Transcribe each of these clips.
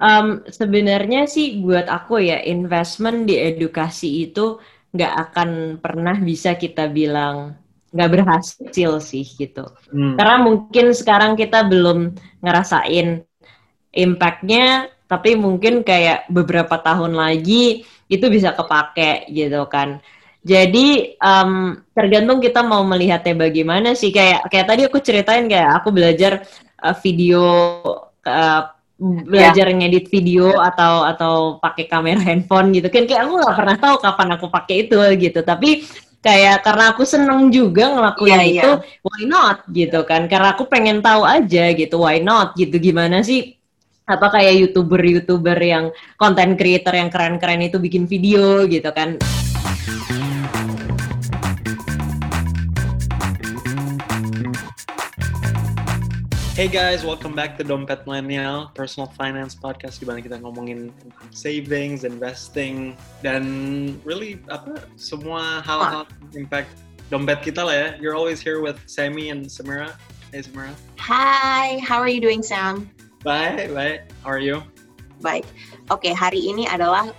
Um, sebenarnya sih buat aku ya investment di edukasi itu nggak akan pernah bisa kita bilang nggak berhasil sih gitu. Hmm. Karena mungkin sekarang kita belum ngerasain impactnya, tapi mungkin kayak beberapa tahun lagi itu bisa kepake gitu kan. Jadi um, tergantung kita mau melihatnya bagaimana sih kayak kayak tadi aku ceritain kayak aku belajar uh, video uh, belajar yeah. ngedit video atau atau pakai kamera handphone gitu. Kan kayak aku nggak pernah tahu kapan aku pakai itu gitu. Tapi kayak karena aku seneng juga ngelakuin yeah, itu yeah. why not gitu kan? Karena aku pengen tahu aja gitu why not gitu. Gimana sih apa kayak youtuber youtuber yang content creator yang keren-keren itu bikin video gitu kan Hey guys, welcome back to Dompet Millennial, personal finance podcast di mana kita ngomongin savings, investing, dan really apa semua hal-hal impact dompet kita lah ya. You're always here with Sammy and Samira. Hey Samira. Hi, how are you doing Sam? Baik, baik. How are you? Baik. Oke, okay, hari ini adalah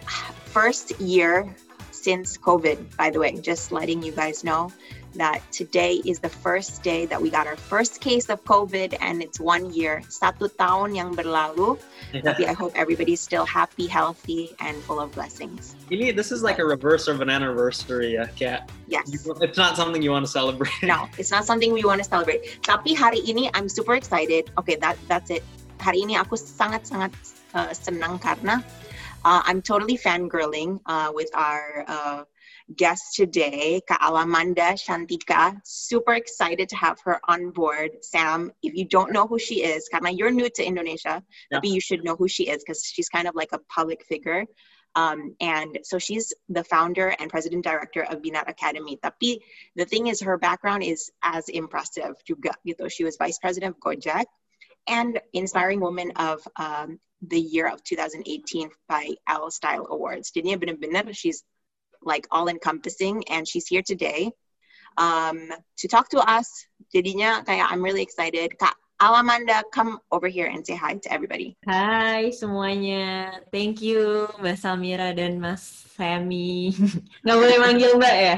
first year since COVID, by the way, just letting you guys know that today is the first day that we got our first case of COVID and it's one year, satu tahun yang berlalu. Tapi I hope everybody's still happy, healthy, and full of blessings. This is like a reverse of an anniversary ya, Kat. Yes. You, it's not something you want to celebrate. No, it's not something we want to celebrate. Tapi hari ini I'm super excited. Okay, that that's it. Hari ini aku sangat-sangat uh, senang karena uh, I'm totally fangirling uh, with our uh, guest today, Ka Alamanda Shantika. Super excited to have her on board. Sam, if you don't know who she is, karena you're new to Indonesia, yeah. maybe you should know who she is because she's kind of like a public figure. Um, and so she's the founder and president director of Binat Academy. Tapi the thing is, her background is as impressive juga gitu. She was vice president of Gojek and inspiring woman of um, the year of 2018 by L Style Awards. Jadinya benar-benar she's like all encompassing and she's here today um, to talk to us. Jadinya kayak I'm really excited. Kak Alamanda, come over here and say hi to everybody. Hai semuanya. Thank you Mbak Samira dan Mas Sammy. Nggak boleh manggil Mbak ya?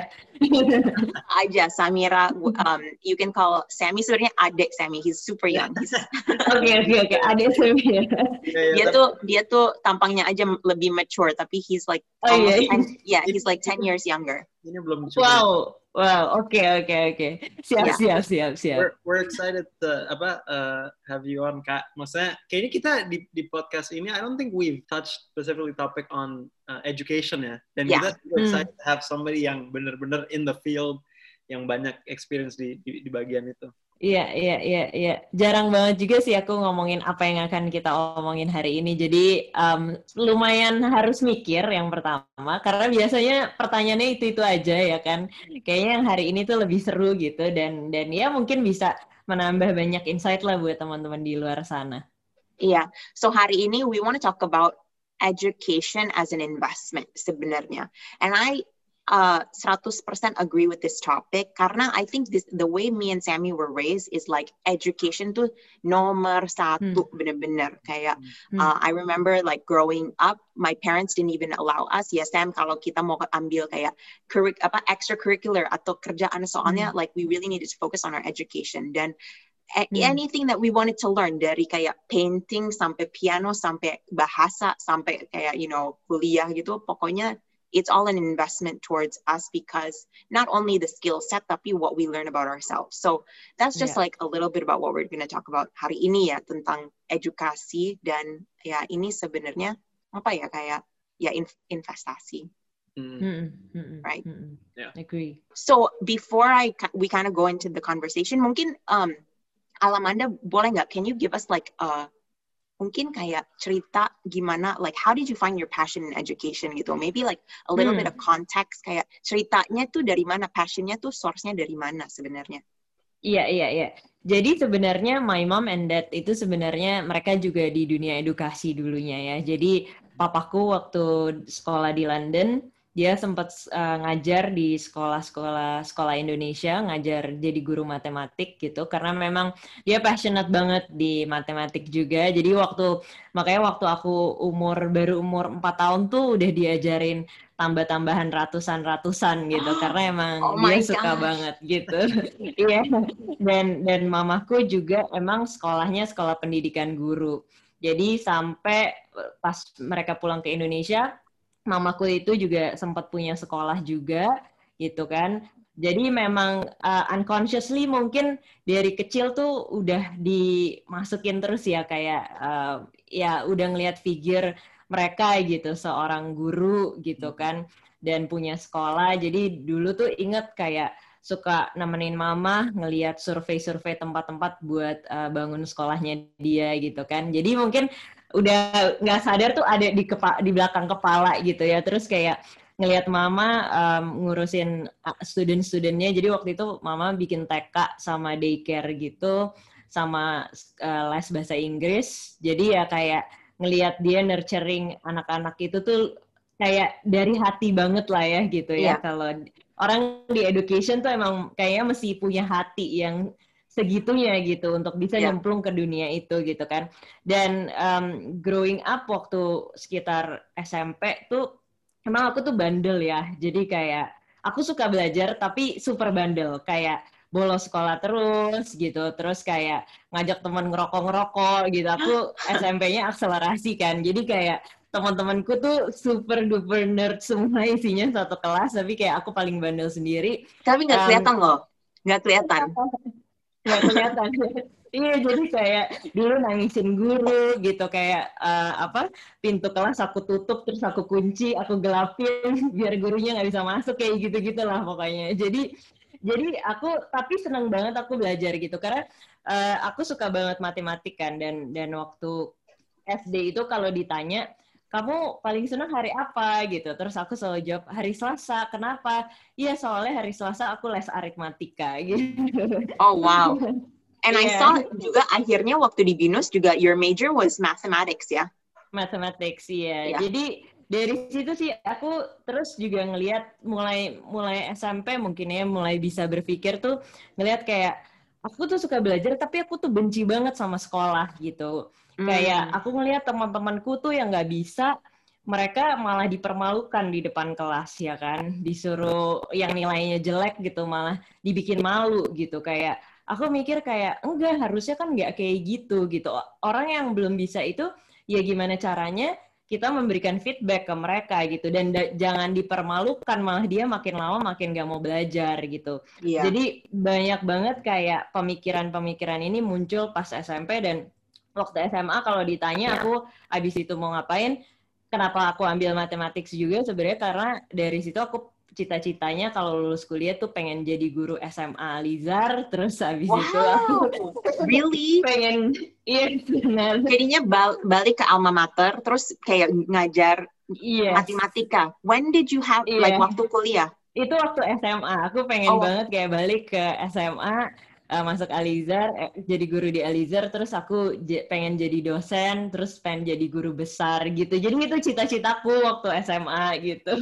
Aja Samira. Um, you can call Sammy sebenarnya adik Sammy. He's super young. Oke oke oke. Adik Sammy. Ya. dia tuh dia tuh tampangnya aja lebih mature tapi he's like oh, almost yeah. 10, yeah he's like 10 years younger. Ini belum Wow. Wow, oke okay, oke okay, oke. Okay. Siap yeah. siap siap siap. We're, we're excited to apa uh, have you on Kak. Maksudnya kayaknya kita di di podcast ini I don't think we've touched specifically topic on uh, education ya. Dan yeah. kita hmm. excited hmm. to have somebody yang benar-benar in the field yang banyak experience di di, di bagian itu. Iya, iya, iya, iya. Jarang banget juga sih aku ngomongin apa yang akan kita omongin hari ini. Jadi um, lumayan harus mikir yang pertama, karena biasanya pertanyaannya itu-itu aja ya kan. Kayaknya yang hari ini tuh lebih seru gitu dan dan ya mungkin bisa menambah banyak insight lah buat teman-teman di luar sana. Iya, so hari ini we want to talk about education as an investment sebenarnya. And I uh 100% agree with this topic karena I think this the way me and Sammy were raised is like education tuh nomor satu hmm. bener-bener kayak hmm. uh, I remember like growing up my parents didn't even allow us ya Sam kalau kita mau ambil kayak curric apa extracurricular atau kerjaan soalnya hmm. like we really needed to focus on our education dan. Anything that we wanted to learn dari kayak painting sampai piano sampai bahasa sampai kayak you know kuliah gitu pokoknya it's all an investment towards us because not only the skill set tapi what we learn about ourselves so that's just yeah. like a little bit about what we're going to talk about hari ini ya tentang edukasi dan ya ini sebenarnya apa ya kayak ya investasi Mm. Mm-hmm. Right. Mm-hmm. Yeah. Agree. So before I we kind of go into the conversation, mungkin um, Alamanda boleh nggak? Can you give us like a mungkin kayak cerita gimana like how did you find your passion in education gitu maybe like a little hmm. bit of context kayak ceritanya tuh dari mana passionnya tuh source-nya dari mana sebenarnya Iya, iya, iya. Jadi sebenarnya my mom and dad itu sebenarnya mereka juga di dunia edukasi dulunya ya. Jadi papaku waktu sekolah di London dia sempat uh, ngajar di sekolah-sekolah sekolah Indonesia, ngajar jadi guru matematik gitu karena memang dia passionate banget di matematik juga. Jadi waktu makanya waktu aku umur baru umur 4 tahun tuh udah diajarin tambah-tambahan ratusan-ratusan gitu oh, karena emang oh dia suka banget gitu. Iya. dan dan mamaku juga emang sekolahnya sekolah pendidikan guru. Jadi sampai pas mereka pulang ke Indonesia mamaku itu juga sempat punya sekolah juga gitu kan. Jadi memang uh, unconsciously mungkin dari kecil tuh udah dimasukin terus ya kayak uh, ya udah ngelihat figure mereka gitu seorang guru gitu hmm. kan dan punya sekolah. Jadi dulu tuh inget kayak suka nemenin mama ngelihat survei-survei tempat-tempat buat uh, bangun sekolahnya dia gitu kan. Jadi mungkin udah nggak sadar tuh ada di kepa di belakang kepala gitu ya. Terus kayak ngelihat mama um, ngurusin student-studentnya. Jadi waktu itu mama bikin TK sama daycare gitu sama uh, les bahasa Inggris. Jadi ya kayak ngelihat dia nurturing anak-anak itu tuh kayak dari hati banget lah ya gitu ya. Yeah. kalau orang di education tuh emang kayaknya mesti punya hati yang segitunya gitu untuk bisa yeah. nyemplung ke dunia itu gitu kan. Dan um, growing up waktu sekitar SMP tuh emang aku tuh bandel ya. Jadi kayak aku suka belajar tapi super bandel. Kayak bolos sekolah terus gitu. Terus kayak ngajak teman ngerokok ngerokok gitu. Aku SMP-nya akselerasi kan. Jadi kayak teman-temanku tuh super duper nerd semua isinya satu kelas. Tapi kayak aku paling bandel sendiri. Tapi nggak kelihatan um, loh. Nggak kelihatan nggak kelihatan. Iya jadi kayak dulu nangisin guru gitu kayak uh, apa pintu kelas aku tutup terus aku kunci aku gelapin biar gurunya nggak bisa masuk kayak gitu gitulah pokoknya. Jadi jadi aku tapi seneng banget aku belajar gitu karena uh, aku suka banget matematik kan dan dan waktu SD itu kalau ditanya kamu paling senang hari apa gitu. Terus aku selalu jawab hari Selasa. Kenapa? Iya soalnya hari Selasa aku les aritmatika gitu. Oh wow. And yeah. I saw juga akhirnya waktu di binus juga your major was mathematics ya? Mathematics iya. Yeah. jadi dari situ sih aku terus juga ngelihat mulai mulai SMP mungkin ya mulai bisa berpikir tuh ngelihat kayak aku tuh suka belajar tapi aku tuh benci banget sama sekolah gitu Hmm. Kayak aku ngelihat teman-temanku tuh yang nggak bisa, mereka malah dipermalukan di depan kelas ya kan, disuruh yang nilainya jelek gitu malah dibikin malu gitu. Kayak aku mikir kayak enggak harusnya kan nggak kayak gitu gitu. Orang yang belum bisa itu ya gimana caranya kita memberikan feedback ke mereka gitu. Dan jangan dipermalukan malah dia makin lama makin gak mau belajar gitu. Iya. jadi banyak banget kayak pemikiran-pemikiran ini muncul pas SMP dan waktu SMA kalau ditanya yeah. aku abis itu mau ngapain, kenapa aku ambil matematik juga sebenarnya karena dari situ aku cita-citanya kalau lulus kuliah tuh pengen jadi guru SMA Alizar terus abis wow. itu aku really pengen iya benar jadinya bal balik ke alma mater terus kayak ngajar yes. matematika when did you have yeah. like waktu kuliah itu waktu SMA aku pengen oh. banget kayak balik ke SMA uh, masuk Alizar, eh, jadi guru di Alizar, terus aku pengen jadi dosen, terus pengen jadi guru besar gitu. Jadi itu cita-citaku waktu SMA gitu.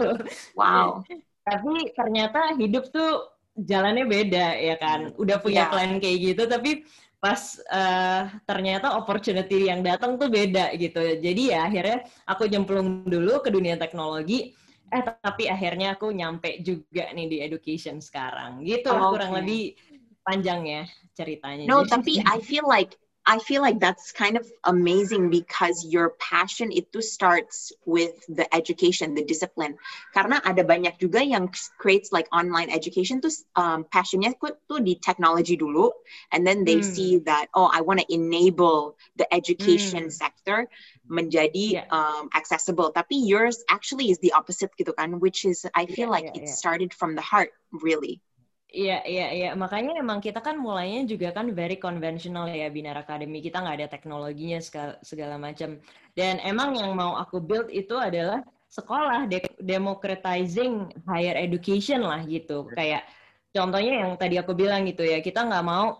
Wow. tapi ternyata hidup tuh jalannya beda ya kan. Udah punya yeah. plan kayak gitu, tapi pas uh, ternyata opportunity yang datang tuh beda gitu. Jadi ya akhirnya aku nyemplung dulu ke dunia teknologi. Eh tapi akhirnya aku nyampe juga nih di education sekarang. Gitu oh, kurang lebih panjang ya ceritanya. No, Jadi, tapi I feel like I feel like that's kind of amazing because your passion itu starts with the education, the discipline. Karena ada banyak juga yang creates like online education tuh um, passionnya tuh di technology dulu, and then they hmm. see that oh I want to enable the education hmm. sector menjadi yeah. um, accessible. Tapi yours actually is the opposite gitu kan, which is I feel yeah, like yeah, it started from the heart really. Iya, iya, iya. Makanya emang kita kan mulainya juga kan very conventional ya Binar Academy. Kita nggak ada teknologinya segala, segala macam. Dan emang yang mau aku build itu adalah sekolah de democratizing higher education lah gitu. Kayak contohnya yang tadi aku bilang gitu ya, kita nggak mau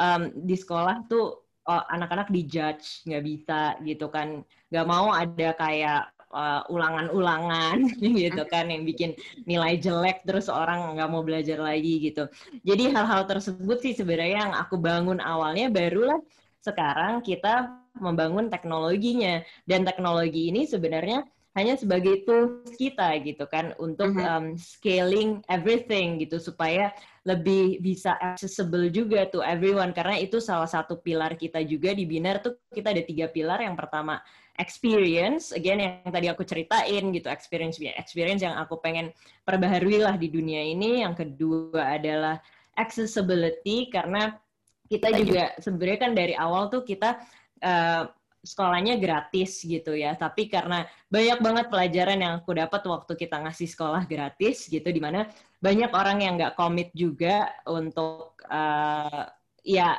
um, di sekolah tuh oh, anak-anak dijudge nggak bisa gitu kan. Nggak mau ada kayak uh, ulangan-ulangan gitu kan yang bikin nilai jelek terus orang nggak mau belajar lagi gitu. Jadi hal-hal tersebut sih sebenarnya yang aku bangun awalnya barulah sekarang kita membangun teknologinya. Dan teknologi ini sebenarnya hanya sebagai tools kita gitu kan untuk um, scaling everything gitu supaya lebih bisa accessible juga to everyone. Karena itu salah satu pilar kita juga di Binar tuh kita ada tiga pilar. Yang pertama experience again yang tadi aku ceritain gitu experience experience yang aku pengen perbaharui lah di dunia ini yang kedua adalah accessibility karena kita juga sebenarnya kan dari awal tuh kita uh, sekolahnya gratis gitu ya. Tapi karena banyak banget pelajaran yang aku dapat waktu kita ngasih sekolah gratis gitu, di mana banyak orang yang nggak komit juga untuk uh, ya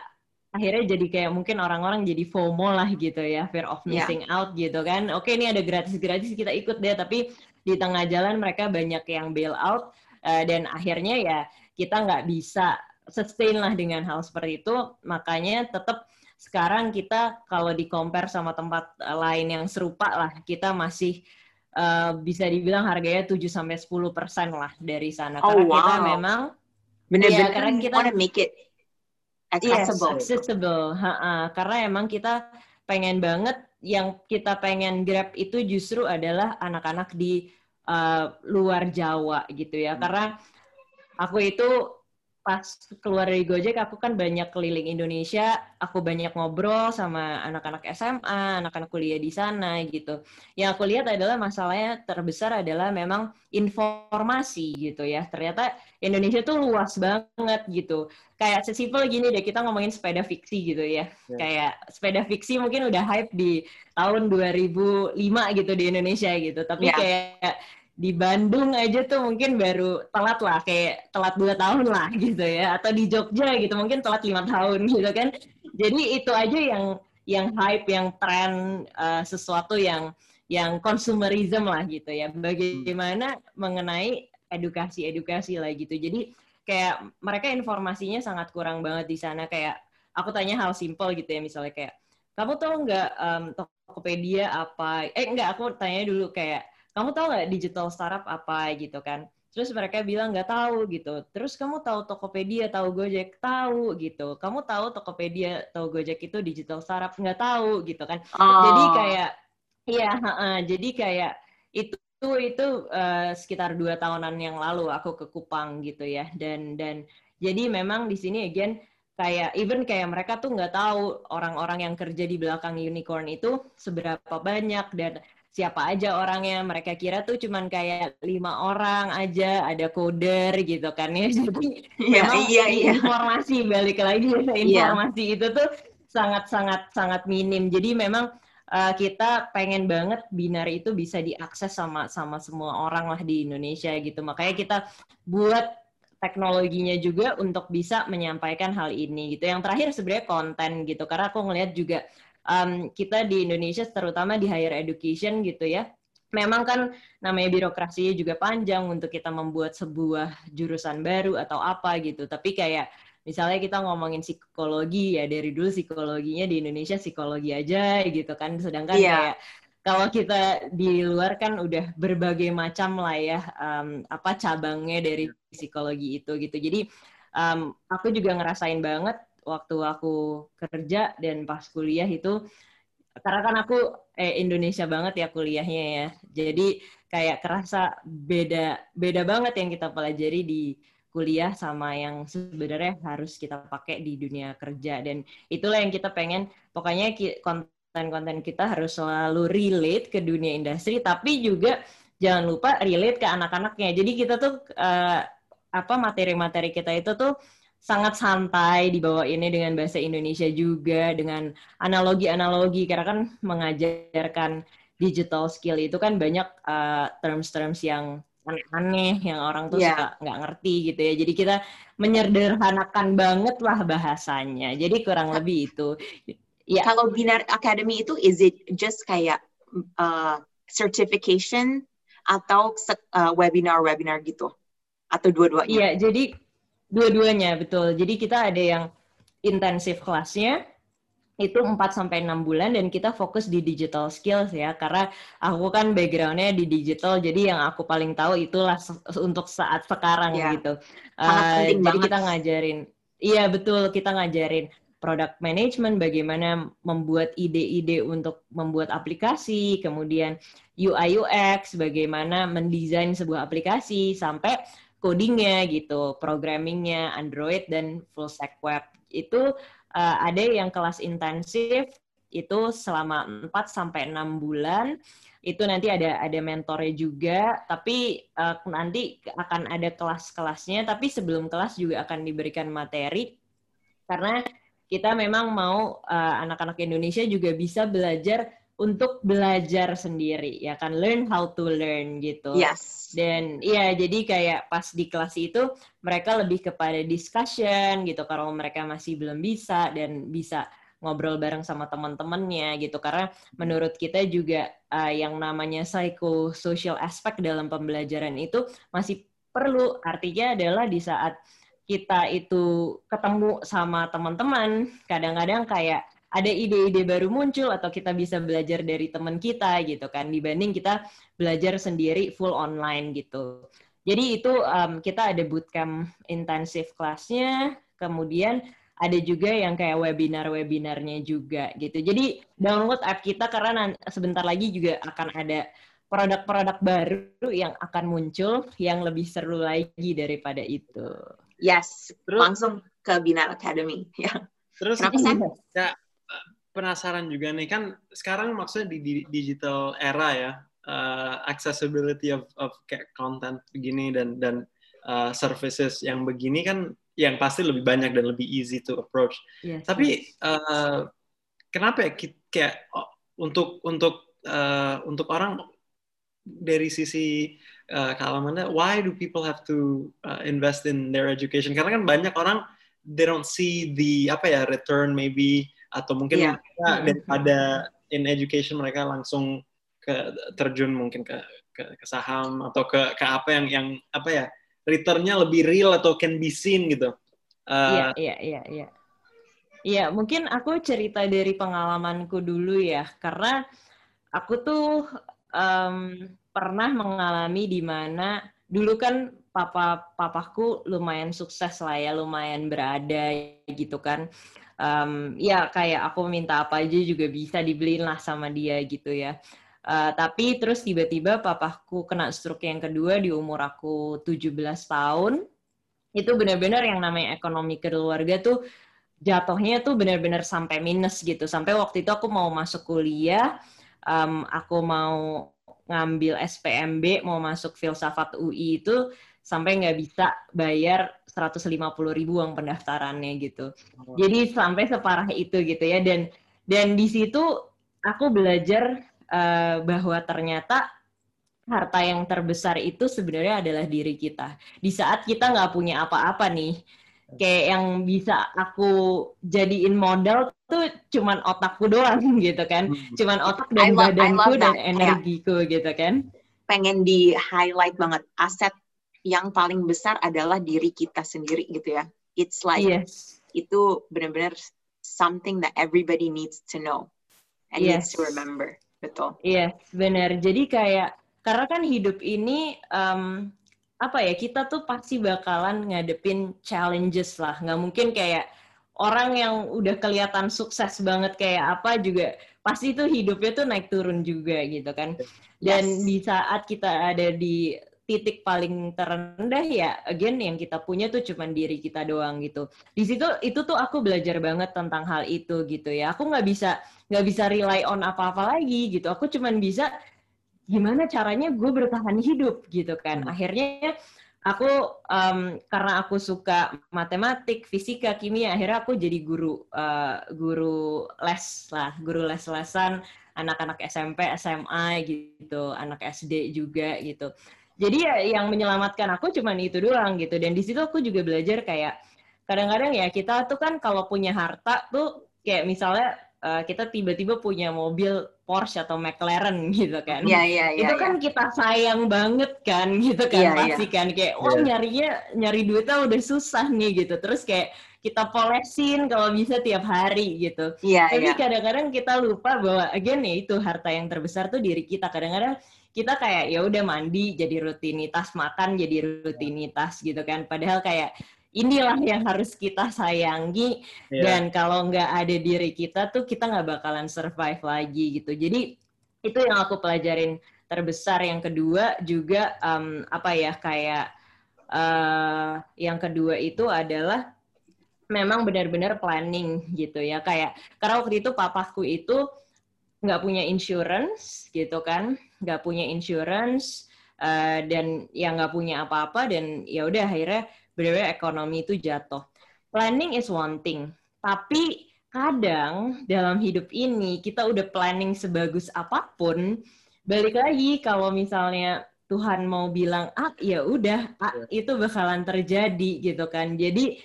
akhirnya jadi kayak mungkin orang-orang jadi FOMO lah gitu ya, fear of iya. missing yeah. out gitu kan. Oke ini ada gratis-gratis kita ikut deh, tapi di tengah jalan mereka banyak yang bail out uh, dan akhirnya ya kita nggak bisa sustain lah dengan hal seperti itu. Makanya tetap sekarang kita kalau di compare sama tempat eh, lain yang serupa lah, kita masih uh, bisa dibilang harganya 7 sampai 10 persen lah dari sana. Oh, karena wow. kita memang benar-benar ya, karena kita wanna make it accessible. Yes, accessible. Ha -ha. Karena emang kita pengen banget yang kita pengen grab itu justru adalah anak-anak di uh, luar Jawa gitu ya. Hmm. Karena aku itu pas keluar dari Gojek aku kan banyak keliling Indonesia, aku banyak ngobrol sama anak-anak SMA, anak-anak kuliah di sana gitu. Yang aku lihat adalah masalahnya terbesar adalah memang informasi gitu ya. Ternyata Indonesia tuh luas banget gitu. Kayak sesimpel gini deh, kita ngomongin sepeda fiksi gitu ya. Yeah. Kayak sepeda fiksi mungkin udah hype di tahun 2005 gitu di Indonesia gitu. Tapi yeah. kayak di Bandung aja tuh mungkin baru telat lah kayak telat dua tahun lah gitu ya. Atau di Jogja gitu mungkin telat lima tahun gitu kan. Jadi itu aja yang yang hype yang tren uh, sesuatu yang yang konsumerism lah gitu ya. Bagaimana mengenai edukasi edukasi lah gitu. Jadi kayak mereka informasinya sangat kurang banget di sana. Kayak aku tanya hal simple gitu ya misalnya kayak kamu tahu nggak um, Tokopedia apa? Eh enggak aku tanya dulu kayak kamu tahu nggak digital startup apa gitu kan? Terus mereka bilang nggak tahu gitu. Terus kamu tahu Tokopedia tahu Gojek? Tahu gitu. Kamu tahu Tokopedia tahu Gojek itu digital startup? Nggak tahu gitu kan? Oh. jadi kayak iya uh, jadi kayak itu itu itu uh, sekitar dua tahunan yang lalu aku ke Kupang gitu ya. Dan dan jadi memang di sini again kayak even kayak mereka tuh nggak tahu orang-orang yang kerja di belakang unicorn itu seberapa banyak dan siapa aja orangnya. Mereka kira tuh cuman kayak lima orang aja ada coder gitu kan ya. Jadi ya, iya, iya. informasi balik lagi ya informasi yeah. itu tuh sangat sangat sangat minim. Jadi memang uh, kita pengen banget binar itu bisa diakses sama sama semua orang lah di Indonesia gitu. Makanya kita buat teknologinya juga untuk bisa menyampaikan hal ini gitu. Yang terakhir sebenarnya konten gitu. Karena aku ngelihat juga um, kita di Indonesia terutama di higher education gitu ya. Memang kan namanya birokrasinya juga panjang untuk kita membuat sebuah jurusan baru atau apa gitu. Tapi kayak misalnya kita ngomongin psikologi ya dari dulu psikologinya di Indonesia psikologi aja gitu kan. Sedangkan yeah. kayak kalau kita di luar kan udah berbagai macam lah ya um, apa cabangnya dari psikologi itu gitu. Jadi um, aku juga ngerasain banget waktu aku kerja dan pas kuliah itu karena kan aku eh, Indonesia banget ya kuliahnya ya. Jadi kayak kerasa beda beda banget yang kita pelajari di kuliah sama yang sebenarnya harus kita pakai di dunia kerja dan itulah yang kita pengen pokoknya konten-konten kita harus selalu relate ke dunia industri tapi juga jangan lupa relate ke anak-anaknya. Jadi kita tuh uh, apa materi-materi kita itu tuh sangat santai dibawa ini dengan bahasa Indonesia juga dengan analogi-analogi. Karena kan mengajarkan digital skill itu kan banyak uh, terms-terms yang aneh-aneh yang orang tuh yeah. suka nggak ngerti gitu ya. Jadi kita menyederhanakan banget lah bahasanya. Jadi kurang lebih itu. Ya. Kalau Binar Academy itu is it just kayak uh, certification atau uh, webinar webinar gitu? Atau dua-duanya? Iya jadi Dua-duanya betul. Jadi kita ada yang intensif kelasnya, itu 4 sampai 6 bulan dan kita fokus di digital skills ya karena aku kan backgroundnya di digital jadi yang aku paling tahu itulah untuk saat sekarang ya. gitu. Uh, jadi banget. kita ngajarin, iya betul kita ngajarin product management, bagaimana membuat ide-ide untuk membuat aplikasi, kemudian UI UX, bagaimana mendesain sebuah aplikasi sampai codingnya gitu, programmingnya Android dan full stack web. Itu uh, ada yang kelas intensif itu selama 4 sampai 6 bulan. Itu nanti ada ada mentornya juga tapi uh, nanti akan ada kelas-kelasnya tapi sebelum kelas juga akan diberikan materi. Karena kita memang mau uh, anak-anak Indonesia juga bisa belajar untuk belajar sendiri ya kan learn how to learn gitu. Yes. Dan iya jadi kayak pas di kelas itu mereka lebih kepada discussion gitu kalau mereka masih belum bisa dan bisa ngobrol bareng sama teman-temannya gitu karena menurut kita juga uh, yang namanya psychosocial aspect dalam pembelajaran itu masih perlu artinya adalah di saat kita itu ketemu sama teman-teman kadang-kadang kayak ada ide-ide baru muncul atau kita bisa belajar dari teman kita gitu kan dibanding kita belajar sendiri full online gitu. Jadi itu um, kita ada bootcamp intensif kelasnya, kemudian ada juga yang kayak webinar-webinarnya juga gitu. Jadi download app kita karena sebentar lagi juga akan ada produk-produk baru yang akan muncul yang lebih seru lagi daripada itu. Yes, Terus, langsung ke Binar Academy ya. Terus Kenapa, Sam? Ya, penasaran juga nih kan sekarang maksudnya di, di digital era ya uh, accessibility of of kayak content begini dan dan uh, services yang begini kan yang pasti lebih banyak dan lebih easy to approach. Yes, Tapi Uh, kenapa ya kayak oh, untuk untuk uh, untuk orang dari sisi uh, kealamannya, why do people have to uh, invest in their education? Karena kan banyak orang they don't see the apa ya return maybe atau mungkin yeah. mereka daripada in education mereka langsung ke terjun mungkin ke ke, ke saham atau ke ke apa yang yang apa ya returnnya lebih real atau can be seen gitu. Iya uh, iya iya iya. Iya mungkin aku cerita dari pengalamanku dulu ya karena aku tuh um, pernah mengalami di mana dulu kan papa papaku lumayan sukses lah ya lumayan berada gitu kan um, ya kayak aku minta apa aja juga bisa dibeliin lah sama dia gitu ya. Uh, tapi terus tiba-tiba papaku kena stroke yang kedua di umur aku 17 tahun. Itu benar-benar yang namanya ekonomi keluarga tuh jatuhnya tuh benar-benar sampai minus gitu. Sampai waktu itu aku mau masuk kuliah, um, aku mau ngambil SPMB, mau masuk filsafat UI itu sampai nggak bisa bayar 150 ribu uang pendaftarannya gitu. Oh. Jadi sampai separah itu gitu ya dan dan di situ aku belajar uh, bahwa ternyata harta yang terbesar itu sebenarnya adalah diri kita. Di saat kita nggak punya apa-apa nih, kayak yang bisa aku jadiin modal tuh cuman otakku doang gitu kan, hmm. cuman otak dan love, badanku dan energiku yeah. gitu kan. Pengen di highlight banget aset yang paling besar adalah diri kita sendiri gitu ya. It's like yes. itu benar-benar something that everybody needs to know and yes. needs to remember. Betul. Iya, yes, benar. Jadi kayak karena kan hidup ini um, apa ya kita tuh pasti bakalan ngadepin challenges lah. Nggak mungkin kayak orang yang udah kelihatan sukses banget kayak apa juga pasti tuh hidupnya tuh naik turun juga gitu kan. Dan yes. di saat kita ada di titik paling terendah ya again yang kita punya tuh cuman diri kita doang gitu. Di situ itu tuh aku belajar banget tentang hal itu gitu ya. Aku nggak bisa nggak bisa rely on apa-apa lagi gitu. Aku cuman bisa gimana caranya gue bertahan hidup gitu kan. Akhirnya aku um, karena aku suka matematik fisika kimia akhirnya aku jadi guru uh, guru les lah guru les-lesan anak-anak SMP SMA gitu anak SD juga gitu jadi ya yang menyelamatkan aku cuma itu doang gitu dan di situ aku juga belajar kayak kadang-kadang ya kita tuh kan kalau punya harta tuh kayak misalnya uh, kita tiba-tiba punya mobil Porsche atau McLaren gitu kan. Iya, iya, iya. Itu kan ya. kita sayang banget kan gitu kan ya, pasti ya. kan kayak oh ya. nyarinya nyari duitnya udah susah nih gitu. Terus kayak kita polesin kalau bisa tiap hari gitu. Iya, Tapi iya. kadang-kadang kita lupa bahwa again ya itu harta yang terbesar tuh diri kita. Kadang-kadang kita kayak ya udah mandi jadi rutinitas, makan jadi rutinitas gitu kan. Padahal kayak inilah yang harus kita sayangi Iya. dan kalau nggak ada diri kita tuh kita nggak bakalan survive lagi gitu. Jadi itu yang aku pelajarin terbesar. Yang kedua juga um, apa ya kayak eh yang kedua itu adalah memang benar-benar planning gitu ya kayak karena waktu itu papaku itu nggak punya insurance gitu kan nggak punya insurance eh, dan yang nggak punya apa-apa dan ya udah akhirnya benar-benar ekonomi itu jatuh. Planning is one thing tapi kadang dalam hidup ini kita udah planning sebagus apa pun balik lagi kalau misalnya Tuhan mau bilang ah ya udah ah, itu bakalan terjadi gitu kan. Jadi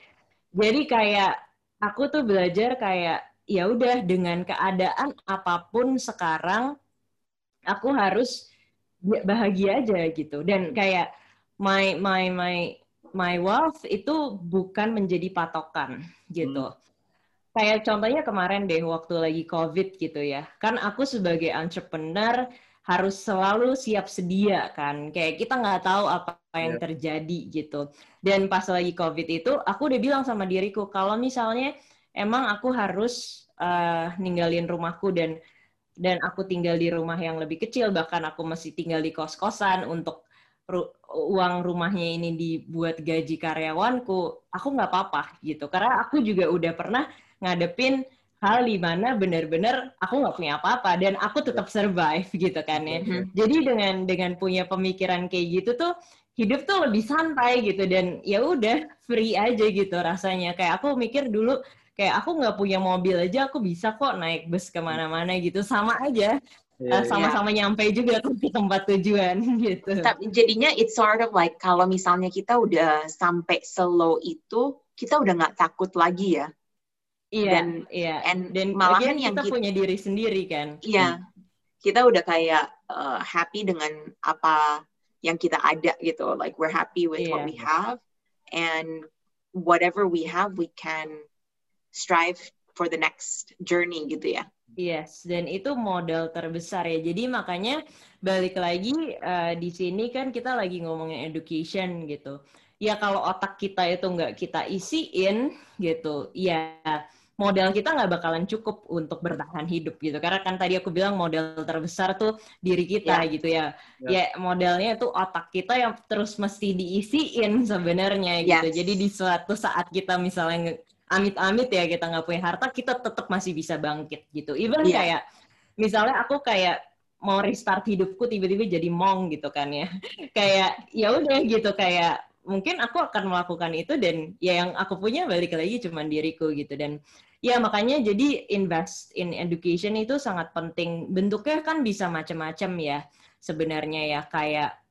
jadi kayak aku tuh belajar kayak ya udah dengan keadaan apa pun sekarang aku harus bahagia aja gitu. Dan kayak my my my my wealth itu bukan menjadi patokan gitu. Kayak contohnya kemarin deh waktu lagi covid gitu ya. Kan aku sebagai entrepreneur harus selalu siap sedia kan. Kayak kita nggak tahu apa yang terjadi gitu. Dan pas lagi covid itu aku udah bilang sama diriku kalau misalnya emang aku harus uh, ninggalin rumahku dan dan aku tinggal di rumah yang lebih kecil bahkan aku masih tinggal di kos kosan untuk ru uang rumahnya ini dibuat gaji karyawanku aku nggak apa-apa gitu karena aku juga udah pernah ngadepin hal di mana benar-benar aku nggak punya apa-apa dan aku tetap survive gitu kan ya. Mm-hmm. Jadi dengan dengan punya pemikiran kayak gitu tuh hidup tuh lebih santai gitu dan ya udah free aja gitu rasanya. Kayak aku mikir dulu kayak aku nggak punya mobil aja aku bisa kok naik bus ke mana-mana gitu sama aja. Yeah, sama-sama yeah. nyampe juga tuh ke tempat tujuan gitu. Tapi jadinya it's sort of like kalau misalnya kita udah sampai slow itu kita udah nggak takut lagi ya Iya, dan, iya. And dan malahan yang kita, kita punya diri sendiri kan. Iya, kita udah kayak uh, happy dengan apa yang kita ada gitu. Like we're happy with yeah. what we have, and whatever we have, we can strive for the next journey gitu ya. Yes, dan itu modal terbesar ya. Jadi makanya balik lagi uh, di sini kan kita lagi ngomongin education gitu. Ya kalau otak kita itu nggak kita isiin gitu, ya modal kita nggak bakalan cukup untuk bertahan hidup gitu karena kan tadi aku bilang modal terbesar tuh diri kita yeah. gitu ya yeah. ya modalnya tuh otak kita yang terus mesti diisiin sebenarnya gitu yes. jadi di suatu saat kita misalnya amit-amit ya kita nggak punya harta kita tetap masih bisa bangkit gitu. Even yeah. kayak misalnya aku kayak mau restart hidupku tiba-tiba jadi mong gitu kan ya. Kayak ya udah gitu kayak mungkin aku akan melakukan itu dan ya yang aku punya balik lagi cuma diriku gitu. Dan ya makanya jadi invest in education itu sangat penting. Bentuknya kan bisa macam-macam ya sebenarnya ya. Kayak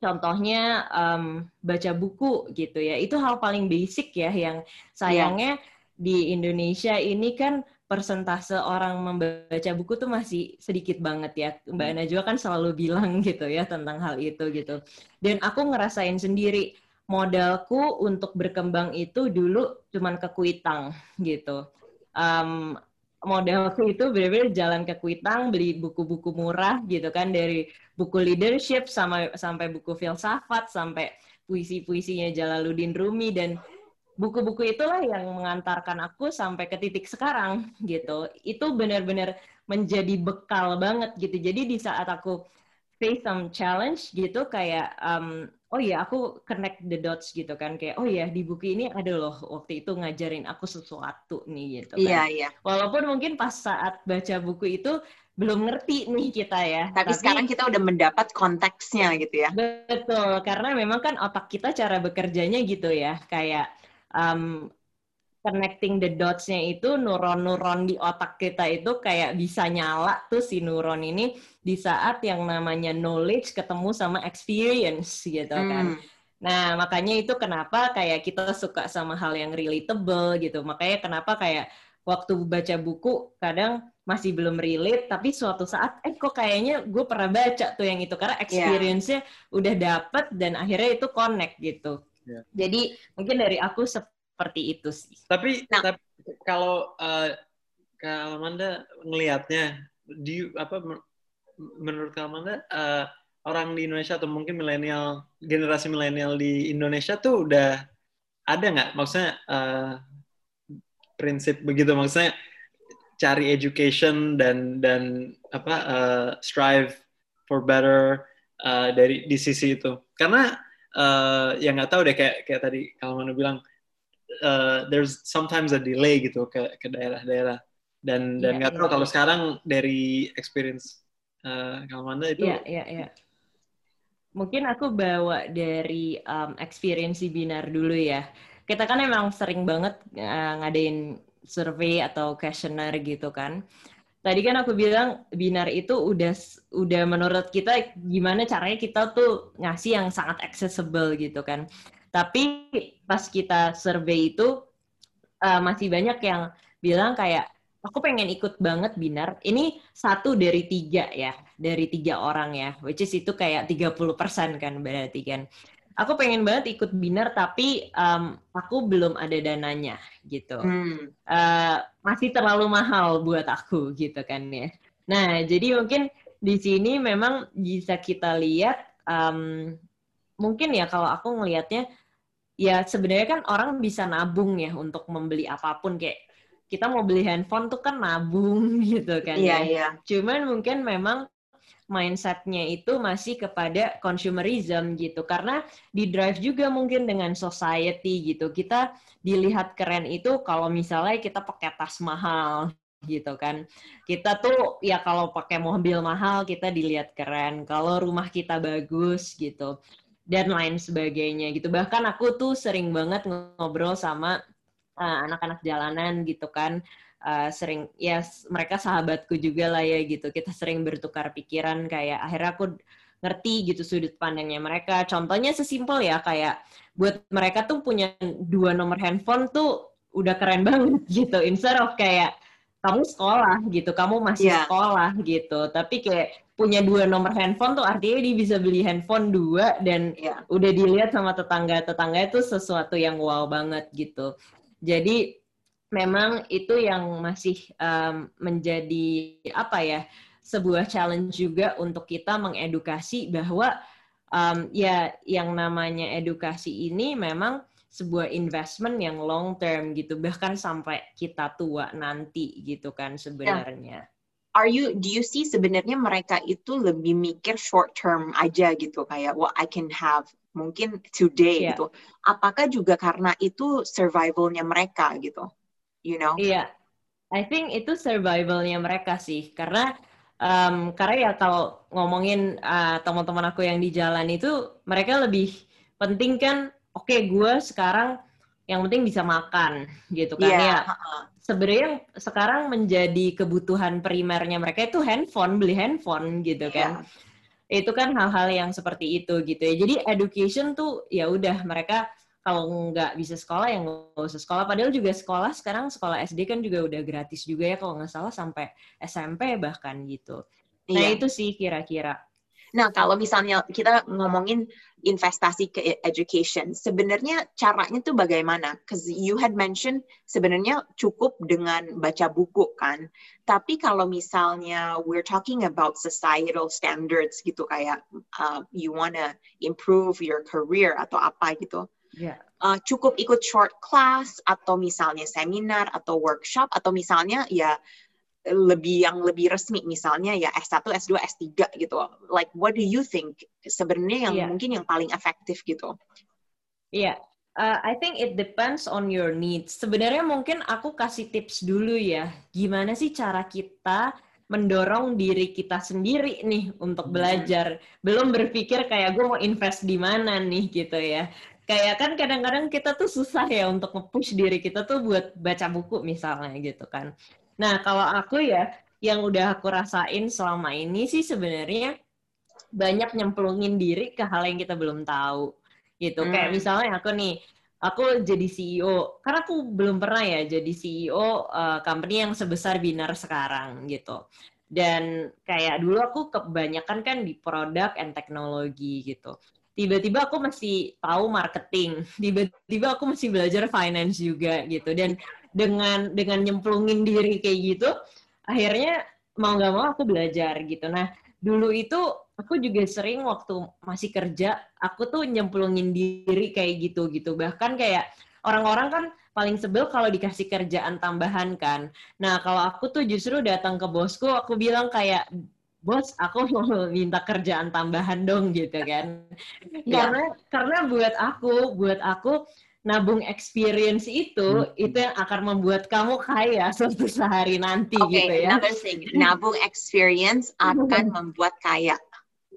contohnya um, baca buku gitu ya itu hal paling basic ya yang sayangnya yeah. di Indonesia ini kan persentase orang membaca buku tuh masih sedikit banget ya. Mbak Ana juga kan selalu bilang gitu ya tentang hal itu gitu. Dan aku ngerasain sendiri modalku untuk berkembang itu dulu cuman ke Kuitang gitu. Um, modalku itu benar-benar jalan ke Kuitang beli buku-buku murah gitu kan dari buku leadership sama sampai buku filsafat sampai puisi-puisinya Jalaluddin Rumi dan buku-buku itulah yang mengantarkan aku sampai ke titik sekarang gitu. Itu benar-benar menjadi bekal banget gitu. Jadi di saat aku face some challenge gitu kayak um, oh iya aku connect the dots gitu kan kayak oh iya di buku ini ada loh waktu itu ngajarin aku sesuatu nih gitu kan. Iya iya. Walaupun mungkin pas saat baca buku itu belum ngerti nih kita ya. Tapi, Tapi sekarang kita udah mendapat konteksnya gitu ya. Betul, karena memang kan otak kita cara bekerjanya gitu ya, kayak um, connecting the dots-nya itu neuron-neuron di otak kita itu kayak bisa nyala tuh si neuron ini di saat yang namanya knowledge ketemu sama experience gitu kan. Hmm. Nah, makanya itu kenapa kayak kita suka sama hal yang relatable gitu. Makanya kenapa kayak waktu baca buku kadang masih belum relate tapi suatu saat eh kok kayaknya gue pernah baca tuh yang itu karena experience-nya yeah. udah dapet dan akhirnya itu connect gitu. Yeah. Jadi mungkin dari aku seperti itu sih. Tapi, nah. tapi kalau uh, Kak Amanda ngelihatnya, di apa menurut Kak Amanda uh, orang di Indonesia atau mungkin milenial generasi milenial di Indonesia tuh udah ada nggak maksudnya uh, prinsip begitu maksudnya cari education dan dan apa uh, strive for better uh, dari di sisi itu karena uh, ya nggak tahu deh kayak kayak tadi kalau mana bilang uh, there's sometimes a delay gitu ke ke daerah-daerah dan dan iya, nggak yeah, tahu yeah. kalau sekarang dari experience uh, Kalmanda itu Iya, yeah, iya, yeah, iya. Yeah. Mungkin aku bawa dari um, experience Binar dulu ya. Kita kan emang sering banget uh, ngadain survei atau questionnaire gitu kan. Tadi kan aku bilang binar itu udah udah menurut kita gimana caranya kita tuh ngasih yang sangat accessible gitu kan. Tapi pas kita survei itu uh, masih banyak yang bilang kayak aku pengen ikut banget binar. Ini satu dari tiga ya, dari tiga orang ya, which is itu kayak 30% kan berarti kan. Aku pengen banget ikut binar tapi um, aku belum ada dananya gitu. Hmm. Uh, masih terlalu mahal buat aku gitu kan ya. Nah, jadi mungkin di sini memang bisa kita lihat um, mungkin ya kalau aku ngelihatnya ya sebenarnya kan orang bisa nabung ya untuk membeli apa pun. Kayak kita mau beli handphone tuh kan nabung gitu kan iya, ya. Iya. Cuman mungkin memang mindsetnya itu masih kepada consumerism gitu. Karena di drive juga mungkin dengan society gitu. Kita dilihat keren itu kalau misalnya kita pakai tas mahal gitu kan. Kita tuh ya kalau pakai mobil mahal kita dilihat keren. Kalau rumah kita bagus gitu dan lain sebagainya gitu. Bahkan aku tuh sering banget ngobrol sama uh, anak-anak uh, jalanan gitu kan. Uh, sering ya mereka sahabatku juga lah ya gitu. Kita sering bertukar pikiran kayak akhirnya aku ngerti gitu sudut pandangnya mereka. Contohnya sesimpel ya kayak buat mereka tuh punya dua nomor handphone tuh udah keren banget gitu. Instead of kayak kamu sekolah gitu, kamu masih yeah. sekolah gitu. Tapi kayak punya dua nomor handphone tuh artinya dia bisa beli handphone dua dan ya. udah dilihat sama tetangga-tetangga itu sesuatu yang wow banget gitu. Jadi memang itu yang masih um, menjadi apa ya sebuah challenge juga untuk kita mengedukasi bahwa um, ya yang namanya edukasi ini memang sebuah investment yang long term gitu bahkan sampai kita tua nanti gitu kan ya. sebenarnya. Ya are you do you see sebenarnya mereka itu lebih mikir short term aja gitu kayak what I can have mungkin today yeah. gitu. Apakah juga karena itu survivalnya mereka gitu? You know? Iya. Yeah. I think itu survivalnya mereka sih karena um, karena ya kalau ngomongin uh, teman-teman aku yang di jalan itu mereka lebih penting kan oke okay, gue sekarang yang penting bisa makan gitu kan yeah. ya sebenarnya sekarang menjadi kebutuhan primernya mereka itu handphone, beli handphone gitu iya. kan. Yeah. Itu kan hal-hal yang seperti itu gitu ya. Jadi education tuh ya udah mereka kalau nggak bisa sekolah ya nggak usah sekolah. Padahal juga sekolah sekarang sekolah SD kan juga udah gratis juga ya kalau nggak salah sampai SMP bahkan gitu. Nah yeah. itu sih kira-kira. Nah, kalau misalnya kita ngomongin investasi ke education, sebenarnya caranya tuh bagaimana? Because you had mentioned sebenarnya cukup dengan baca buku kan. Tapi kalau misalnya we're talking about societal standards gitu kayak uh, you wanna improve your career atau apa gitu. Yeah. Uh, cukup ikut short class atau misalnya seminar atau workshop atau misalnya ya lebih yang lebih resmi misalnya ya S1, S2, S3 gitu. Like what do you think sebenarnya yang yeah. mungkin yang paling efektif gitu? Iya. Yeah. Uh, I think it depends on your needs. Sebenarnya mungkin aku kasih tips dulu ya. Gimana sih cara kita mendorong diri kita sendiri nih untuk hmm. belajar. Belum berpikir kayak gue mau invest di mana nih gitu ya. Kayak kan kadang-kadang kita tuh susah ya untuk nge-push diri kita tuh buat baca buku misalnya gitu kan. Nah, kalau aku ya, yang udah aku rasain selama ini sih sebenarnya banyak nyemplungin diri ke hal yang kita belum tahu. Gitu. Hmm. Kayak misalnya aku nih, aku jadi CEO. Karena aku belum pernah ya jadi CEO uh, eh, company yang sebesar Binar sekarang gitu. Dan kayak dulu aku kebanyakan kan di produk and teknologi gitu. tiba-tiba aku masih tahu marketing, tiba-tiba aku masih belajar finance juga gitu dan dengan dengan nyemplungin diri kayak gitu, akhirnya mau nggak mau aku belajar gitu. Nah dulu itu aku juga sering waktu masih kerja, aku tuh nyemplungin diri kayak gitu gitu. Bahkan kayak orang-orang kan paling sebel kalau dikasih kerjaan tambahan kan. Nah kalau aku tuh justru datang ke bosku, aku bilang kayak bos aku mau minta kerjaan tambahan dong gitu kan iya. karena karena buat aku buat aku nabung experience itu hmm. itu yang akan membuat kamu kaya suatu sehari nanti okay, gitu ya. Another thing, nabung experience akan membuat kaya.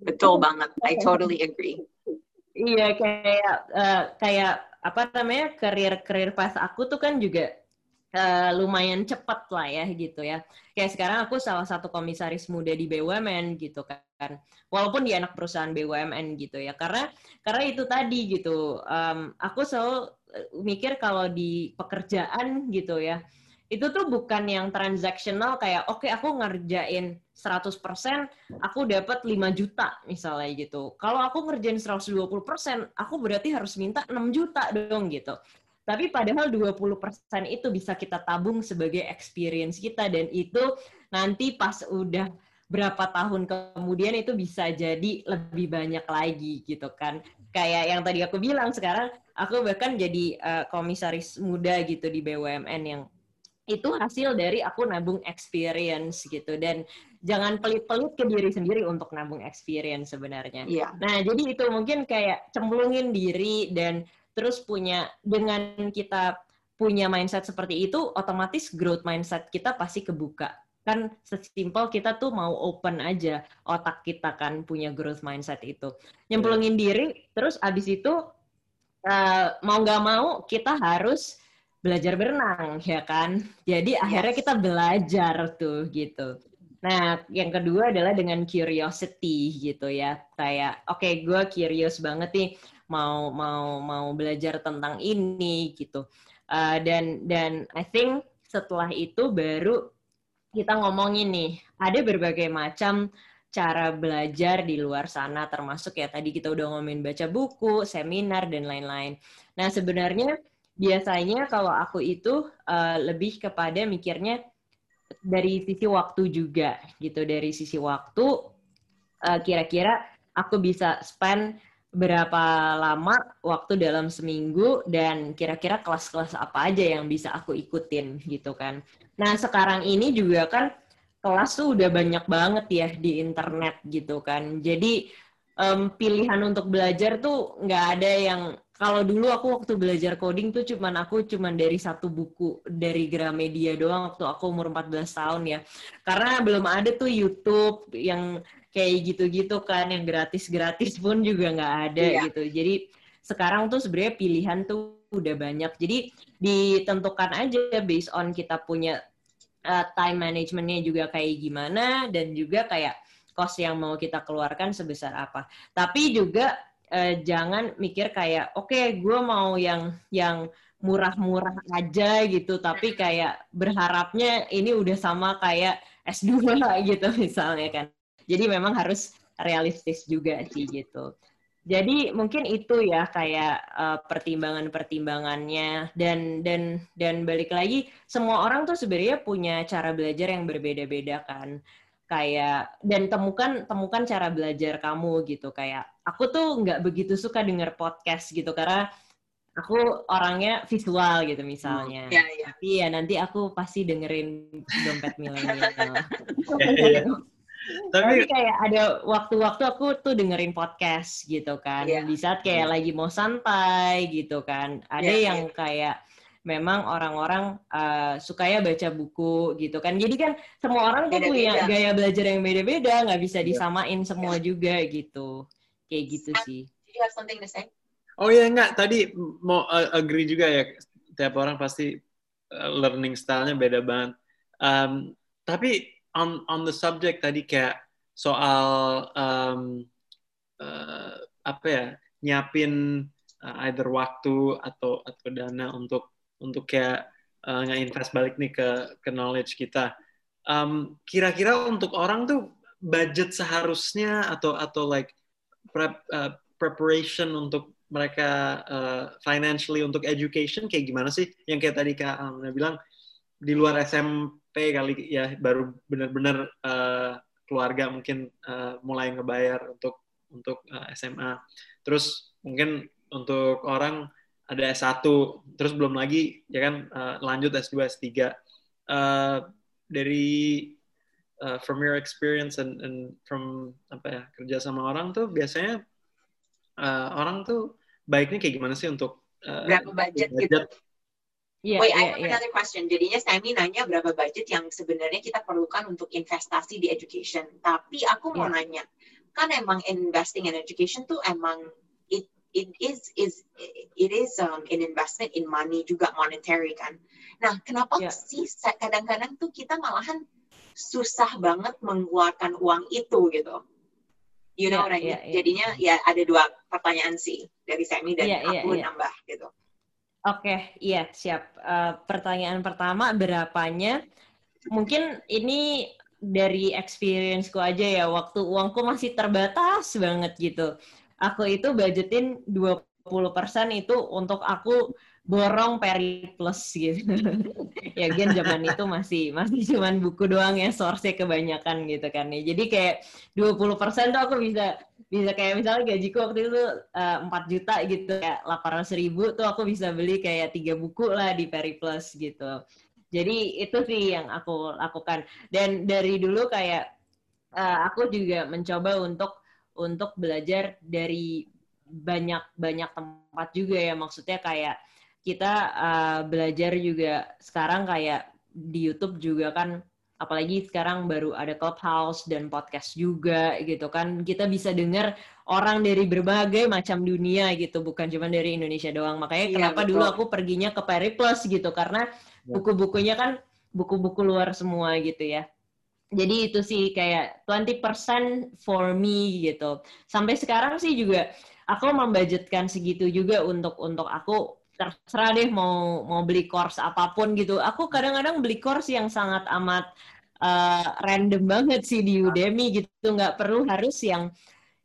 Betul banget. I totally agree. Iya kayak uh, kayak apa namanya karir karir pas aku tuh kan juga uh, lumayan cepat lah ya gitu ya. Kayak sekarang aku salah satu komisaris muda di BUMN gitu kan. Walaupun di anak perusahaan BUMN gitu ya. Karena karena itu tadi gitu. Um, aku selalu eh, mikir kalau di pekerjaan gitu ya. Itu tuh bukan yang transaksional kayak oke okay, aku ngerjain 100% aku dapat 5 juta misalnya gitu. Kalau aku ngerjain 120%, aku berarti harus minta 6 juta dong gitu. Tapi padahal 20% itu bisa kita tabung sebagai experience kita dan itu nanti pas udah berapa tahun kemudian itu bisa jadi lebih banyak lagi gitu kan. Kayak yang tadi aku bilang sekarang aku bahkan jadi uh, komisaris muda gitu di BUMN yang itu hasil dari aku nabung experience gitu dan jangan pelit-pelit ke diri sendiri untuk nabung experience sebenarnya. Yeah. Nah, jadi itu mungkin kayak cemplungin diri dan terus punya dengan kita punya mindset seperti itu otomatis growth mindset kita pasti kebuka kan sesimpel kita tuh mau open aja otak kita kan punya growth mindset itu. Nyemplungin diri terus abis itu uh, mau nggak mau kita harus belajar berenang ya kan? Jadi akhirnya kita belajar tuh gitu. Nah, yang kedua adalah dengan curiosity gitu ya. Kayak, oke, okay, gue curious banget nih mau mau mau belajar tentang ini gitu. Uh, dan dan I think setelah itu baru kita ngomongin nih, ada berbagai macam cara belajar di luar sana termasuk ya tadi kita udah ngomongin baca buku, seminar dan lain-lain. Nah, sebenarnya biasanya kalau aku itu uh, lebih kepada mikirnya dari sisi waktu juga gitu dari sisi waktu uh, kira-kira aku bisa spend berapa lama waktu dalam seminggu dan kira-kira kelas-kelas apa aja yang bisa aku ikutin gitu kan. Nah sekarang ini juga kan kelas tuh udah banyak banget ya di internet gitu kan. Jadi um, pilihan untuk belajar tuh nggak ada yang kalau dulu aku waktu belajar coding tuh cuman aku cuman dari satu buku dari Gramedia doang waktu aku umur 14 tahun ya. Karena belum ada tuh YouTube yang kayak gitu-gitu kan yang gratis-gratis pun juga nggak ada iya. gitu. Jadi sekarang tuh sebenarnya pilihan tuh udah banyak. Jadi ditentukan aja based on kita punya uh, time managementnya juga kayak gimana dan juga kayak cost yang mau kita keluarkan sebesar apa. Tapi juga uh, jangan mikir kayak oke okay, gue mau yang yang murah-murah aja gitu tapi kayak berharapnya ini udah sama kayak S2 gitu misalnya kan jadi memang harus realistis juga sih gitu. Jadi mungkin itu ya kayak uh, pertimbangan-pertimbangannya dan dan dan balik lagi semua orang tuh sebenarnya punya cara belajar yang berbeda-beda kan. Kayak dan temukan temukan cara belajar kamu gitu kayak aku tuh nggak begitu suka denger podcast gitu karena aku orangnya visual gitu misalnya. Hmm, ya, ya. Tapi ya nanti aku pasti dengerin dompet milenial. Tapi kayak ada waktu-waktu aku tuh dengerin podcast gitu kan. Yeah. Di saat kayak yeah. lagi mau santai gitu kan. Ada yeah, yang yeah. kayak memang orang-orang uh, sukanya baca buku gitu kan. Jadi kan semua orang tuh punya gaya belajar yang beda-beda, nggak bisa iya. disamain yeah. semua yeah. juga gitu. Kayak gitu sih. you have something to say? Oh ya enggak, tadi mau uh, agree juga ya. Tiap orang pasti uh, learning style-nya beda banget. Um, tapi on on the subject tadi kayak soal um, uh, apa ya nyiapin uh, either waktu atau atau dana untuk untuk kayak uh, nge-invest balik nih ke ke knowledge kita. Um, kira-kira untuk orang tuh budget seharusnya atau atau like prep, uh, preparation untuk mereka uh, financially untuk education kayak gimana sih? Yang kayak tadi Kak Amna bilang di luar SMP kali ya baru benar-benar uh, keluarga mungkin uh, mulai ngebayar untuk untuk uh, SMA. Terus mungkin untuk orang ada S1, terus belum lagi ya kan uh, lanjut S2, S3. Uh, dari uh, from your experience and, and from apa ya kerja sama orang tuh biasanya uh, orang tuh baiknya kayak gimana sih untuk uh, berapa budget, budget gitu? Yeah, Wait, yeah, I have yeah. another question. Jadinya Sammy nanya berapa budget yang sebenarnya kita perlukan untuk investasi di education. Tapi aku mau yeah. nanya, kan emang investing in education tuh emang it it is is it is um, an investment in money juga monetary kan. Nah, kenapa yeah. sih kadang-kadang tuh kita malahan susah banget mengeluarkan uang itu gitu? You know yeah, mean? Yeah, yeah. Jadinya ya ada dua pertanyaan sih dari Semi dan yeah, aku yeah, nambah gitu. Oke, iya siap. Uh, pertanyaan pertama berapanya? Mungkin ini dari experienceku aja ya. Waktu uangku masih terbatas banget gitu. Aku itu budgetin 20% itu untuk aku borong peri plus gitu. ya gen zaman itu masih masih cuman buku doang ya source kebanyakan gitu kan ya. Jadi kayak 20% tuh aku bisa bisa kayak misalnya gajiku waktu itu uh, 4 juta gitu kayak 800 ribu tuh aku bisa beli kayak tiga buku lah di peri plus gitu. Jadi itu sih yang aku lakukan. Dan dari dulu kayak uh, aku juga mencoba untuk untuk belajar dari banyak banyak tempat juga ya maksudnya kayak kita uh, belajar juga sekarang kayak di YouTube juga kan apalagi sekarang baru ada clubhouse dan podcast juga gitu kan kita bisa dengar orang dari berbagai macam dunia gitu bukan cuma dari Indonesia doang makanya iya, kenapa betul. dulu aku perginya ke Periplus gitu karena iya. buku-bukunya kan buku-buku luar semua gitu ya jadi itu sih kayak 20% for me gitu sampai sekarang sih juga aku membudgetkan segitu juga untuk untuk aku terserah deh mau mau beli course apa pun gitu. Aku kadang-kadang beli course yang sangat amat uh, random banget sih di Udemy gitu. Nggak perlu harus yang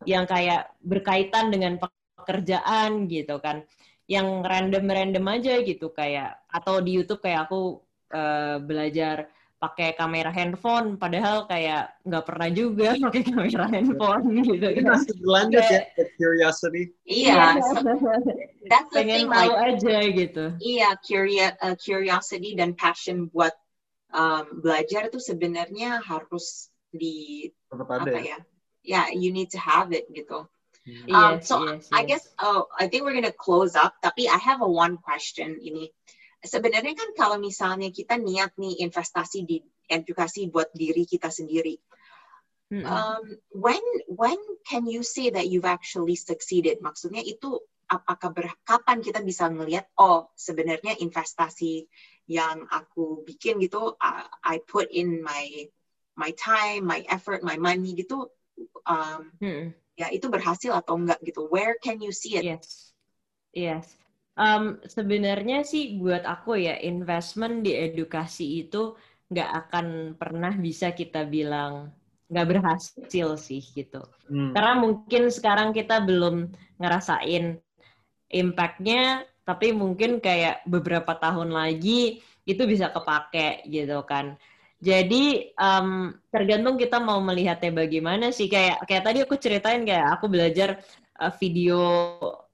yang kayak berkaitan dengan pekerjaan gitu kan. Yang random-random aja gitu kayak atau di YouTube kayak aku uh, belajar pakai kamera handphone padahal kayak nggak pernah juga pakai kamera handphone gitu kan. Masih berlanjut ya curiosity. Iya. That's the Pengen thing, tahu like, aja gitu. Iya, curious, uh, curiosity dan passion buat um, belajar itu sebenarnya harus di apa ya? Ya, yeah, you need to have it gitu. Hmm. Um, yes, so yes, I guess oh, I think we're gonna close up. Tapi I have a one question ini sebenarnya kan kalau misalnya kita niat nih investasi di edukasi buat diri kita sendiri, mm-hmm. um, when when can you say that you've actually succeeded? Maksudnya itu apakah ber, kapan kita bisa ngelihat oh sebenarnya investasi yang aku bikin gitu uh, I put in my my time, my effort, my money gitu um, hmm. ya itu berhasil atau enggak gitu. Where can you see it? Yes. Yes. Um, sebenarnya sih buat aku ya investment di edukasi itu nggak akan pernah bisa kita bilang nggak berhasil sih gitu. Hmm. Karena mungkin sekarang kita belum ngerasain impactnya, tapi mungkin kayak beberapa tahun lagi itu bisa kepake gitu kan. Jadi um, tergantung kita mau melihatnya bagaimana sih. Kayak kayak tadi aku ceritain kayak aku belajar uh, video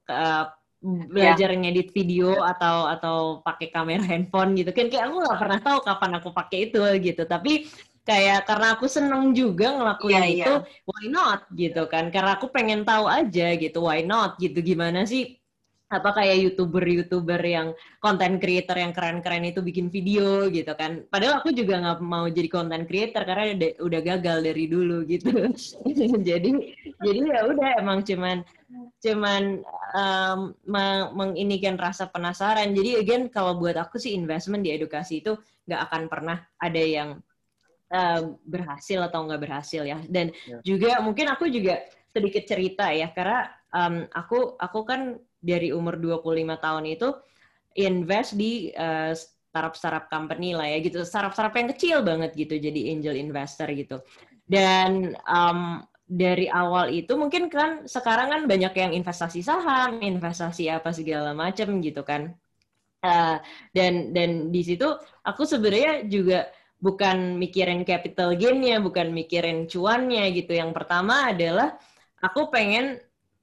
uh, belajar yeah. ngedit video atau atau pakai kamera handphone gitu kan kayak aku nggak pernah tahu kapan aku pakai itu gitu tapi kayak karena aku seneng juga ngelakuin yeah, itu yeah. why not gitu kan karena aku pengen tahu aja gitu why not gitu gimana sih apa kayak youtuber-youtuber yang content creator yang keren-keren itu bikin video gitu kan. Padahal aku juga nggak mau jadi content creator karena udah, udah gagal dari dulu gitu. jadi jadi ya udah emang cuman cuman um, menginikan rasa penasaran. Jadi again kalau buat aku sih investment di edukasi itu nggak akan pernah ada yang uh, berhasil atau nggak berhasil ya. Dan yeah. juga mungkin aku juga sedikit cerita ya karena um, aku aku kan dari umur 25 tahun itu invest di uh, startup-startup company lah ya gitu. Startup-startup yang kecil banget gitu jadi angel investor gitu. Dan um, dari awal itu mungkin kan sekarang kan banyak yang investasi saham, investasi apa segala macam gitu kan. Uh, dan dan di situ aku sebenarnya juga bukan mikirin capital gain-nya, bukan mikirin cuannya gitu. Yang pertama adalah aku pengen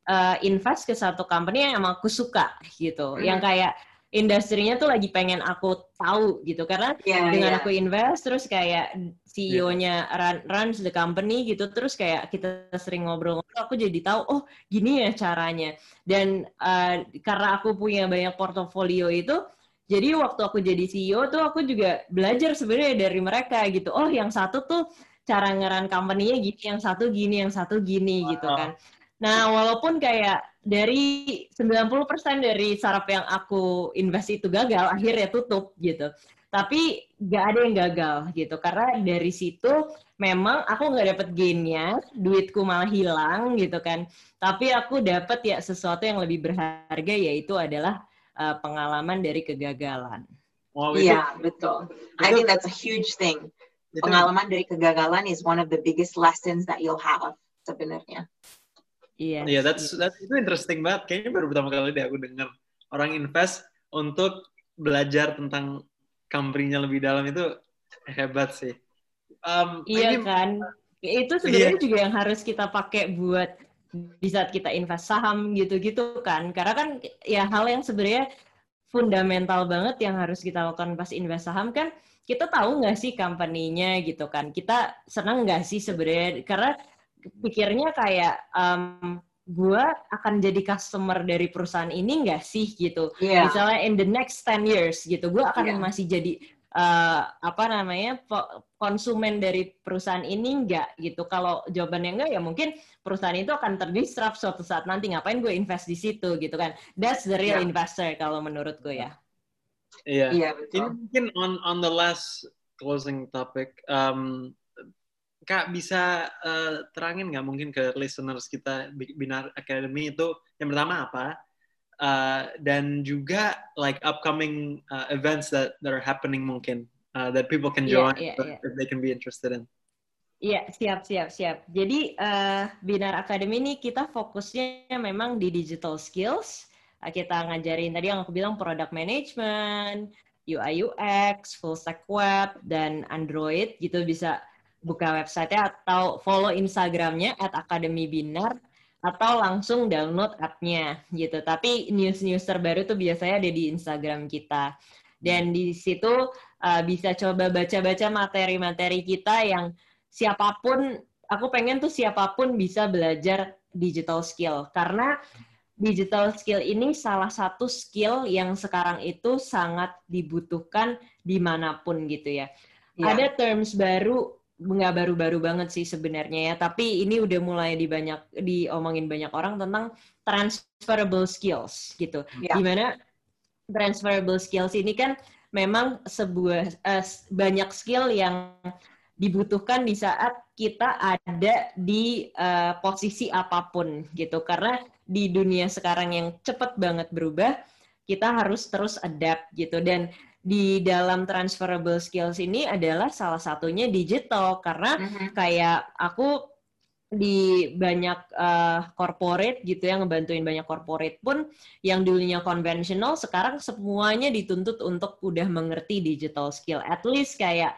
uh, invest ke satu company yang emang aku suka gitu. Hmm. Yang kayak industrinya tuh lagi pengen aku tahu gitu karena yeah, dengan yeah. aku invest terus kayak CEO-nya run, runs the company gitu terus kayak kita sering ngobrol-ngobrol aku jadi tahu oh gini ya caranya dan uh, karena aku punya banyak portofolio itu jadi waktu aku jadi CEO tuh aku juga belajar sebenarnya dari mereka gitu oh yang satu tuh cara ngeran company-nya gini yang satu gini yang satu gini wow. gitu kan Nah, walaupun kayak dari 90% dari sarap yang aku invest itu gagal, akhirnya tutup gitu. Tapi gak ada yang gagal gitu, karena dari situ memang aku nggak dapet gainnya, duitku malah hilang gitu kan. Tapi aku dapet ya sesuatu yang lebih berharga yaitu adalah uh, pengalaman dari kegagalan. Wow, iya, betul. I think that's a huge thing. Pengalaman dari kegagalan is one of the biggest lessons that you'll have sebenarnya. Iya. Iya, that's, that's itu interesting banget. Kayaknya baru pertama kali deh aku dengar orang invest untuk belajar tentang company-nya lebih dalam itu hebat sih. Um, iya ini, kan. Itu sebenarnya iya. juga yang harus kita pakai buat di saat kita invest saham gitu-gitu kan. Karena kan ya hal yang sebenarnya fundamental banget yang harus kita lakukan pas invest saham kan kita tahu nggak sih company-nya gitu kan. Kita senang nggak sih sebenarnya karena pikirnya kayak um, gue akan jadi customer dari perusahaan ini nggak sih gitu. Yeah. Misalnya in the next 10 years gitu, gue akan yeah. masih jadi uh, apa namanya konsumen dari perusahaan ini nggak gitu. Kalau jawabannya enggak ya mungkin perusahaan itu akan terdisrupt suatu saat nanti ngapain gue invest di situ gitu kan. That's the real yeah. investor kalau menurut gue ya. Iya. Yeah. Yeah, Ini mungkin on on the last closing topic. Um, Kak bisa uh, terangin nggak mungkin ke listeners kita Binar Academy itu yang pertama apa uh, dan juga like upcoming uh, events that that are happening mungkin uh, that people can join yeah, yeah, yeah. if they can be interested in. Iya, siap, siap, siap. Jadi uh, Binar Academy ini kita fokusnya memang di digital skills. Kita ngajarin tadi yang aku bilang product management, UI UX, full stack web, dan Android gitu bisa buka website-nya atau follow Instagramnya at Akademi Binar atau langsung download app-nya gitu. Tapi news-news terbaru tuh biasanya ada di Instagram kita. Dan di situ uh, bisa coba baca-baca materi-materi kita yang siapa pun, aku pengen tuh siapa pun bisa belajar digital skill. Karena digital skill ini salah satu skill yang sekarang itu sangat dibutuhkan di mana pun gitu ya. ya. Ada terms baru nggak baru-baru banget sih sebenarnya ya, tapi ini udah mulai di banyak diomongin banyak orang tentang transferable skills gitu. Yeah. Gimana transferable skills ini kan memang sebuah uh, banyak skill yang dibutuhkan di saat kita ada di uh, posisi apa pun gitu. Karena di dunia sekarang yang cepat banget berubah, kita harus terus adapt gitu dan di dalam transferable skills ini adalah salah satunya digital karena mm-hmm. kayak aku di banyak uh, corporate gitu yang ngebantuin banyak corporate pun yang dulunya konvensional sekarang semuanya dituntut untuk udah mengerti digital skill at least kayak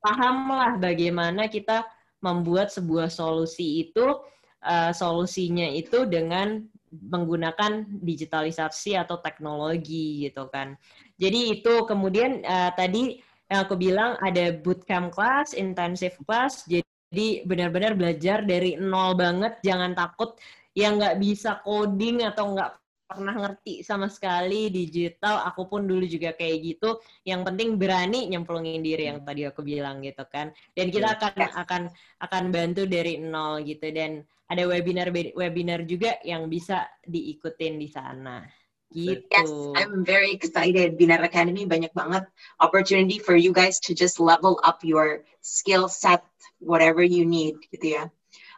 pahamlah bagaimana kita membuat sebuah solusi itu uh, solusinya itu dengan menggunakan digitalisasi atau teknologi gitu kan. Jadi itu kemudian uh, tadi yang aku bilang ada bootcamp class, intensive class. Jadi benar-benar belajar dari nol banget, jangan takut yang nggak bisa coding atau nggak pernah ngerti sama sekali digital. Aku pun dulu juga kayak gitu. Yang penting berani nyemplungin diri yang tadi aku bilang gitu kan. Dan kita akan akan akan bantu dari nol gitu dan ada webinar webinar juga yang bisa diikutin di sana. Gitu. Yes, I'm very excited. Binar Academy banyak banget opportunity for you guys to just level up your skill set, whatever you need, gitu ya.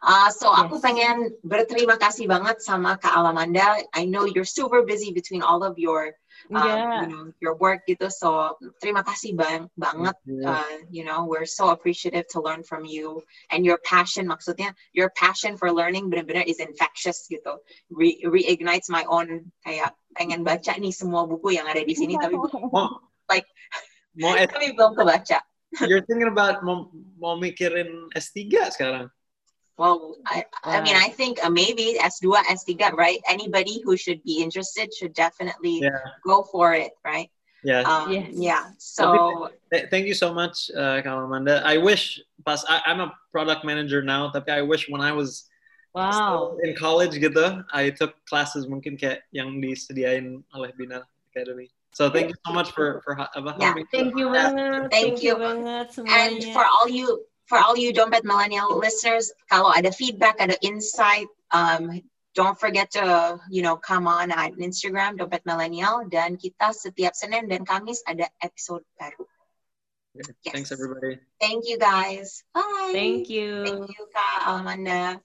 Uh, so yes. aku pengen berterima kasih banget sama Kak Alamanda. I know you're super busy between all of your um, you know your work gitu. So terima kasih bang banget. Uh, you know we're so appreciative to learn from you and your passion. Maksudnya your passion for learning benar-benar is infectious gitu. Re reignites my own kayak pengen baca nih semua buku yang ada di sini tapi like mau tapi belum kebaca. You're thinking about mau, mau mikirin S3 sekarang? Well, I, I mean, I think uh, maybe S2, S3, right? Anybody who should be interested should definitely yeah. go for it, right? Yeah. Um, yes. Yeah. So th thank you so much, uh, Kalamanda. I wish, pas I, am a product manager now, tapi I wish when I was wow. in college gitu, I took classes mungkin kayak yang disediain oleh Bina Academy. So thank you so much for for having yeah, Thank you banget. Thank, thank you banget semuanya. And for all you for all you Dompet Millennial listeners, kalau ada feedback, ada insight, um, don't forget to you know come on at Instagram Dompet Millennial dan kita setiap Senin dan Kamis ada episode baru. Yes. Thanks everybody. Thank you guys. Bye. Thank you. Thank you Kak Amanda.